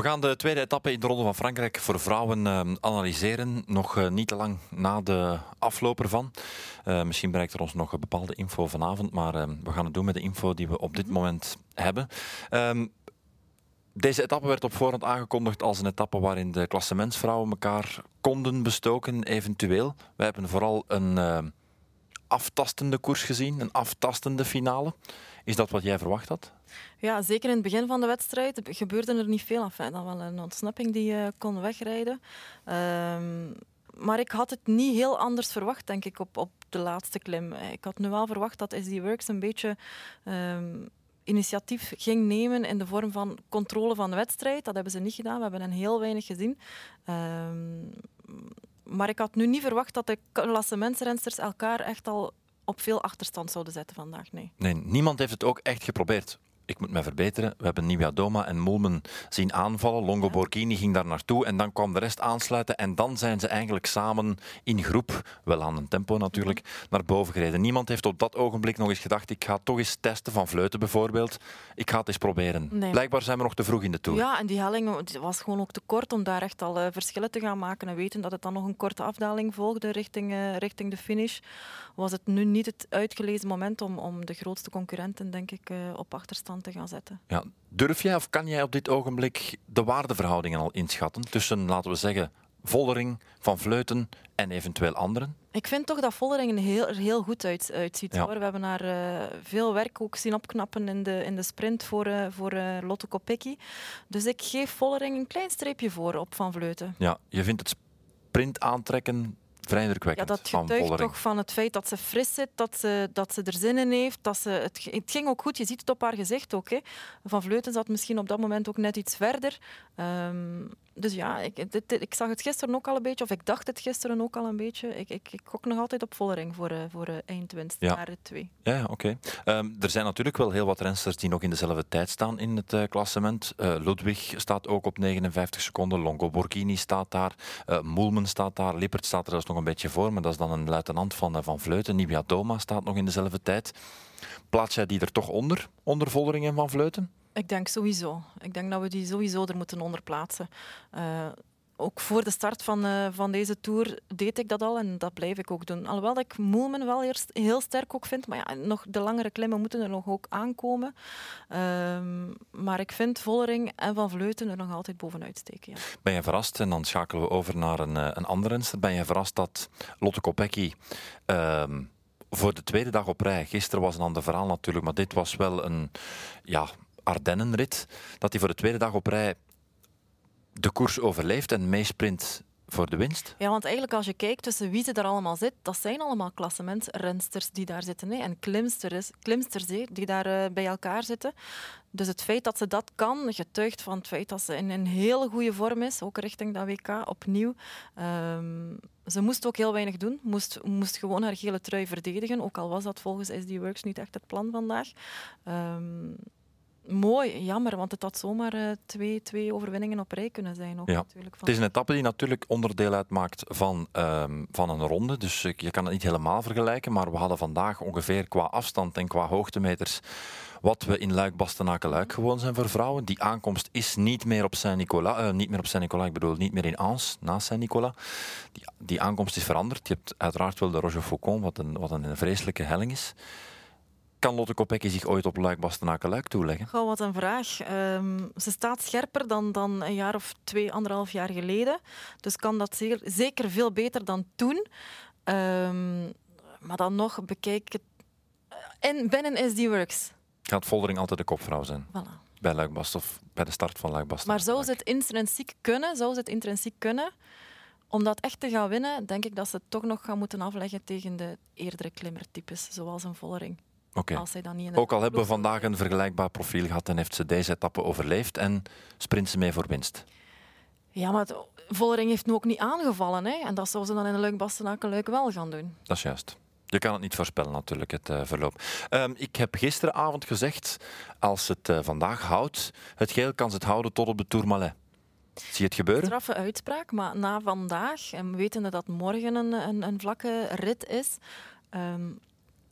We gaan de tweede etappe in de Ronde van Frankrijk voor vrouwen uh, analyseren. Nog uh, niet te lang na de afloop ervan. Uh, misschien bereikt er ons nog een bepaalde info vanavond, maar we gaan het doen met de info die we op dit moment hebben. Um, deze etappe werd op voorhand aangekondigd als een etappe waarin de klassementsvrouwen elkaar konden bestoken, eventueel. Wij hebben vooral een aftastende koers gezien, een aftastende finale. Is dat wat jij verwacht had? Ja, zeker in het begin van de wedstrijd gebeurde er niet veel. Enfin, dan wel een ontsnapping die uh, kon wegrijden. Um, maar ik had het niet heel anders verwacht, denk ik, op, op de laatste klim. Ik had nu wel verwacht dat SD Works een beetje um, initiatief ging nemen in de vorm van controle van de wedstrijd. Dat hebben ze niet gedaan. We hebben hen heel weinig gezien. Um, maar ik had nu niet verwacht dat de klassementsrensters elkaar echt al op veel achterstand zouden zetten vandaag. Nee. nee, niemand heeft het ook echt geprobeerd ik moet me verbeteren. We hebben Nieuwia Doma en Moelmen zien aanvallen. Longo Borghini ging daar naartoe en dan kwam de rest aansluiten. En dan zijn ze eigenlijk samen in groep, wel aan een tempo natuurlijk, mhm. naar boven gereden. Niemand heeft op dat ogenblik nog eens gedacht, ik ga toch eens testen van Vleuten bijvoorbeeld. Ik ga het eens proberen. Blijkbaar zijn we nog te vroeg in de Tour. Ja, en die helling was gewoon ook te kort om daar echt al uh, verschillen te gaan maken. En weten dat het dan nog een korte afdaling volgde richting, uh, richting de finish. Was het nu niet het uitgelezen moment om, om de grootste concurrenten, denk ik, uh, op achterstand te gaan zetten. Ja. Durf jij of kan jij op dit ogenblik de waardeverhoudingen al inschatten tussen, laten we zeggen, Vollering, Van Vleuten en eventueel anderen? Ik vind toch dat Vollering er heel, heel goed uit, uitziet. Hoor. We hebben daar uh, veel werk ook zien opknappen in de, in de sprint voor, uh, voor uh, Lotto Kopecky. Dus ik geef Vollering een klein streepje voor op Van Vleuten. Ja, je vindt het sprint aantrekken vrij indrukwekkend. Ja, dat getuigt toch van het feit dat ze fris zit, dat ze, dat ze er zin in heeft. Dat ze, het, het ging ook goed, je ziet het op haar gezicht ook. Hè. Van Vleuten zat misschien op dat moment ook net iets verder. Um, dus ja, ik, dit, ik zag het gisteren ook al een beetje, of ik dacht het gisteren ook al een beetje. Ik, ik, ik gok nog altijd op Vollering voor, uh, voor uh, eindwinst, ja. naar 2. Ja, ja oké. Okay. Um, er zijn natuurlijk wel heel wat rensters die nog in dezelfde tijd staan in het uh, klassement. Ludwig staat ook op 59 seconden, Longo Borghini staat daar, Moelmen staat daar, Lippert staat er zelfs nog een beetje voor, maar dat is dan een luitenant van, van Vleuten. Nibia Doma staat nog in dezelfde tijd. Plaats jij die er toch onder, onder Vollering en Van Vleuten? Ik denk sowieso. Ik denk dat we die sowieso er moeten onderplaatsen. Uh, ook voor de start van, uh, van deze tour deed ik dat al en dat blijf ik ook doen. Alhoewel ik Moelman wel eerst heel sterk ook vind, maar ja, nog de langere klimmen moeten er nog ook aankomen. Uh, maar ik vind Vollering en Van Vleuten er nog altijd bovenuit steken. Ja. Ben je verrast, en dan schakelen we over naar een, eh, een andere renster, ben je verrast dat Lotte Kopecky... Ehm, voor de tweede dag op rij, gisteren was een ander verhaal natuurlijk, maar dit was wel een, ja, Ardennenrit, dat hij voor de tweede dag op rij de koers overleeft en meesprint voor de winst. Ja, want eigenlijk als je kijkt tussen wie ze daar allemaal zit, dat zijn allemaal klassementsrensters die daar zitten. Hè. En klimsters, klimsters die daar uh, bij elkaar zitten. Dus het feit dat ze dat kan, getuigt van het feit dat ze in een hele goede vorm is, ook richting dat WK opnieuw. Um, ze moest ook heel weinig doen, moest, moest gewoon haar gele trui verdedigen, ook al was dat volgens SD Works niet echt het plan vandaag. Um, mooi, jammer, want het had zomaar uh, twee, twee overwinningen op rij kunnen zijn. Ook, ja. natuurlijk, van... Het is een etappe die natuurlijk onderdeel uitmaakt van, um, van een ronde, dus je kan het niet helemaal vergelijken, maar we hadden vandaag ongeveer qua afstand en qua hoogtemeters wat we in Luik-Bastenaken-Luik gewoon zijn voor vrouwen. Die aankomst is niet meer op Saint-Nicolas, uh, niet meer op Saint-Nicolas, ik bedoel niet meer in Ans, naast Saint-Nicolas. Die, die aankomst is veranderd. Je hebt uiteraard wel de Roger Faucon, wat een, wat een vreselijke helling is. Kan Lotte Kopecky zich ooit op Luik Bastenaken-Luik toeleggen? Goh, wat een vraag. Um, ze staat scherper dan, dan een jaar of twee, anderhalf jaar geleden. Dus kan dat zeker, zeker veel beter dan toen. Um, maar dan nog, bekijk het... En binnen SD Works. Gaat Voldering altijd de kopvrouw zijn? Voilà. Bij Luikbast of bij de start van Luikbast. Maar zou ze het intrinsiek kunnen? Zou ze het intrinsiek kunnen? Om dat echt te gaan winnen, denk ik dat ze het toch nog gaan moeten afleggen tegen de eerdere klimmertypes, zoals een Vollering. Als dan niet Ook al hebben we vandaag een vergelijkbaar profiel gehad en heeft ze deze etappe overleefd en sprint ze mee voor winst. Ja, maar Vollering heeft nu ook niet aangevallen. Hè? En dat zou ze dan in de Luik Bastenaken wel gaan doen. Dat is juist. Je kan het niet voorspellen natuurlijk, het uh, verloop. Um, ik heb gisteravond gezegd, als het uh, vandaag houdt, het geel kan ze het houden tot op de Tourmalet. Zie je het gebeuren? Straffe uitspraak, maar na vandaag, en wetende dat morgen een, een, een vlakke rit is, um,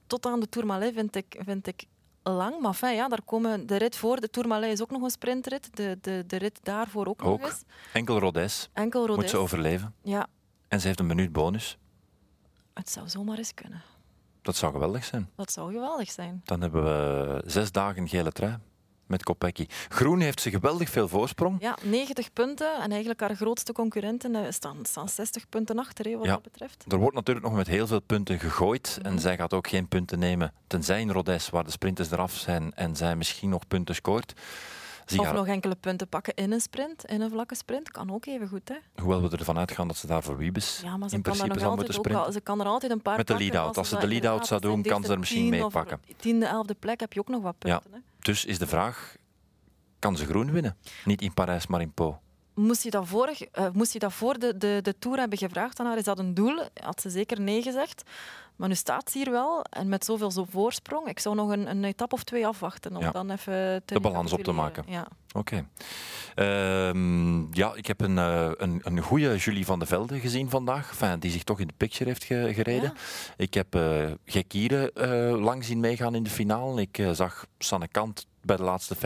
tot aan de Tourmalet vind ik, vind ik lang. Maar fijn, ja, daar komen de rit voor. De Tourmalet is ook nog een sprintrit. De, de, de rit daarvoor ook, Ook. nog eens. Enkel Rodez Enkel moet Rodez. ze overleven. Ja, En ze heeft een minuut bonus. het zou zomaar eens kunnen. Dat zou geweldig zijn. Dat zou geweldig zijn. Dan hebben we zes dagen gele trui met Kopecky. Groen heeft ze geweldig veel voorsprong. Ja, 90 punten. En eigenlijk haar grootste concurrenten eh, staan, staan 60 punten achter, wat Ja. dat betreft. Er wordt natuurlijk nog met heel veel punten gegooid. En Mhm. zij gaat ook geen punten nemen. Tenzij in Rodez, waar de sprinters eraf zijn en zij misschien nog punten scoort. Zie Of haar- nog enkele punten pakken in een sprint, in een vlakke sprint. Kan ook even goed, hè? Hoewel we ervan uitgaan dat ze daar voor Wiebes Ja, maar ze in kan, principe zal moeten sprinten. al, ze kan er altijd een paar Met de pakken lead-out. Als ze de lead-out zou doen, kan ze er misschien tien of meepakken. Tiende, elfde plek heb je ook nog wat Ja. punten. Hè? Dus is de vraag, kan ze groen winnen? Niet in Parijs, maar in Po. Moest je dat, vorig, eh, moest je dat voor de, de, de Tour hebben gevraagd aan haar, is dat een doel? Had ze zeker nee gezegd. Maar nu staat ze hier wel, en met zoveel zo voorsprong. Ik zou nog een, een etappe of twee afwachten om Ja. dan even te De balans op te maken. Ja. Oké. Ehm, ja, ik heb een, eh, een, een goede Julie van de Velde gezien vandaag, enfin, die zich toch in de picture heeft ge- gereden. Ja. Ik heb uh, Gekire eh, lang zien meegaan in de finale. Ik eh, zag Sanne Kant bij de laatste 50-60.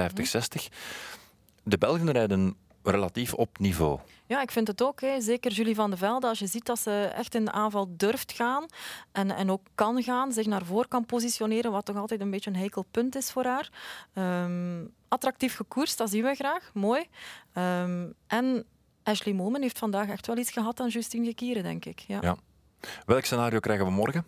De Belgen rijden relatief op niveau. Ja, ik vind het ook. Hè. Zeker Julie van de Velde. Als je ziet dat ze echt in de aanval durft gaan en, en ook kan gaan, zich naar voren kan positioneren, wat toch altijd een beetje een heikel punt is voor haar. Ehm, attractief gekoerst, dat zien we graag. Mooi. Ehm, en Ashley Momen heeft vandaag echt wel iets gehad aan Justine Gekieren, denk ik. Ja. Ja. Welk scenario krijgen we morgen?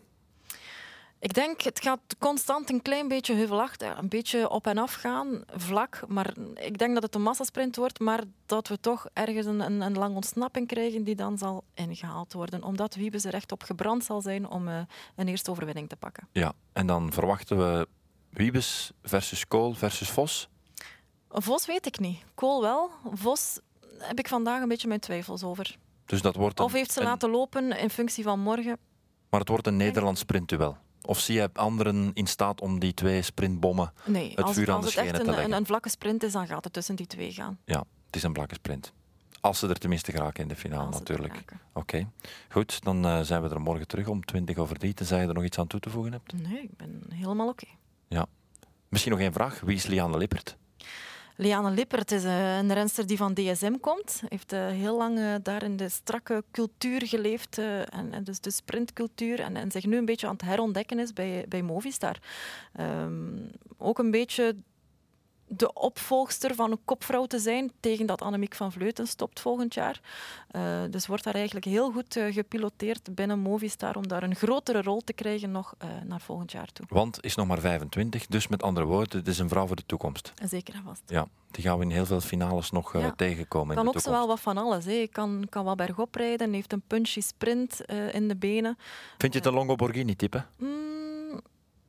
Ik denk, het gaat constant een klein beetje heuvelachtig, een beetje op en af gaan, vlak. Maar ik denk dat het een massasprint wordt, maar dat we toch ergens een, een, een lange ontsnapping krijgen die dan zal ingehaald worden. Omdat Wiebes er echt op gebrand zal zijn om uh, een eerste overwinning te pakken. Ja, en dan verwachten we Wiebes versus Kool versus Vos? Vos weet ik niet. Kool wel. Vos heb ik vandaag een beetje mijn twijfels over. Dus dat wordt of heeft ze een, laten lopen in functie van morgen? Maar het wordt een Nederlands sprintduel. Of zie je anderen in staat om die twee sprintbommen nee, het als, vuur aan als de het echt schenen te leggen? een, een, vlakke sprint is, dan gaat het tussen die twee gaan. Ja, het is een blakke sprint. Als ze er tenminste geraken in de finale, Als natuurlijk. Oké, goed. Dan uh, zijn we er morgen terug om 20 over 3. Tenzij je er nog iets aan toe te voegen hebt. Nee, ik ben helemaal oké. Ja. Misschien nog één vraag. Wie is Liane Lippert? Liane Lippert is uh, een renster die van DSM komt. Heeft uh, heel lang uh, daar in de strakke cultuur geleefd. en, dus de sprintcultuur. En, zich nu een beetje aan het herontdekken is bij, bij Movistar. Um, ook een beetje de opvolgster van een kopvrouw te zijn tegen dat Annemiek van Vleuten stopt volgend jaar. Uh, dus wordt daar eigenlijk heel goed uh, gepiloteerd binnen Movistar om daar een grotere rol te krijgen nog uh, naar volgend jaar toe. Want is nog maar 25, dus met andere woorden, het is een vrouw voor de toekomst. Zeker en vast. Ja, die gaan we in heel veel finales nog ja. tegenkomen. Kan in ook de zo wel wat van alles. Hè. Kan, kan wel bergop rijden, heeft een punchy sprint in de benen. Vind je het een Longoborghini-type? Mm,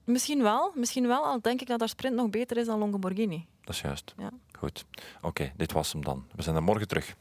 misschien wel, misschien wel. Al denk ik dat haar sprint nog beter is dan Longoborghini. Dat is juist. Ja. Goed. Oké, okay, dit was hem dan. We zijn er morgen terug.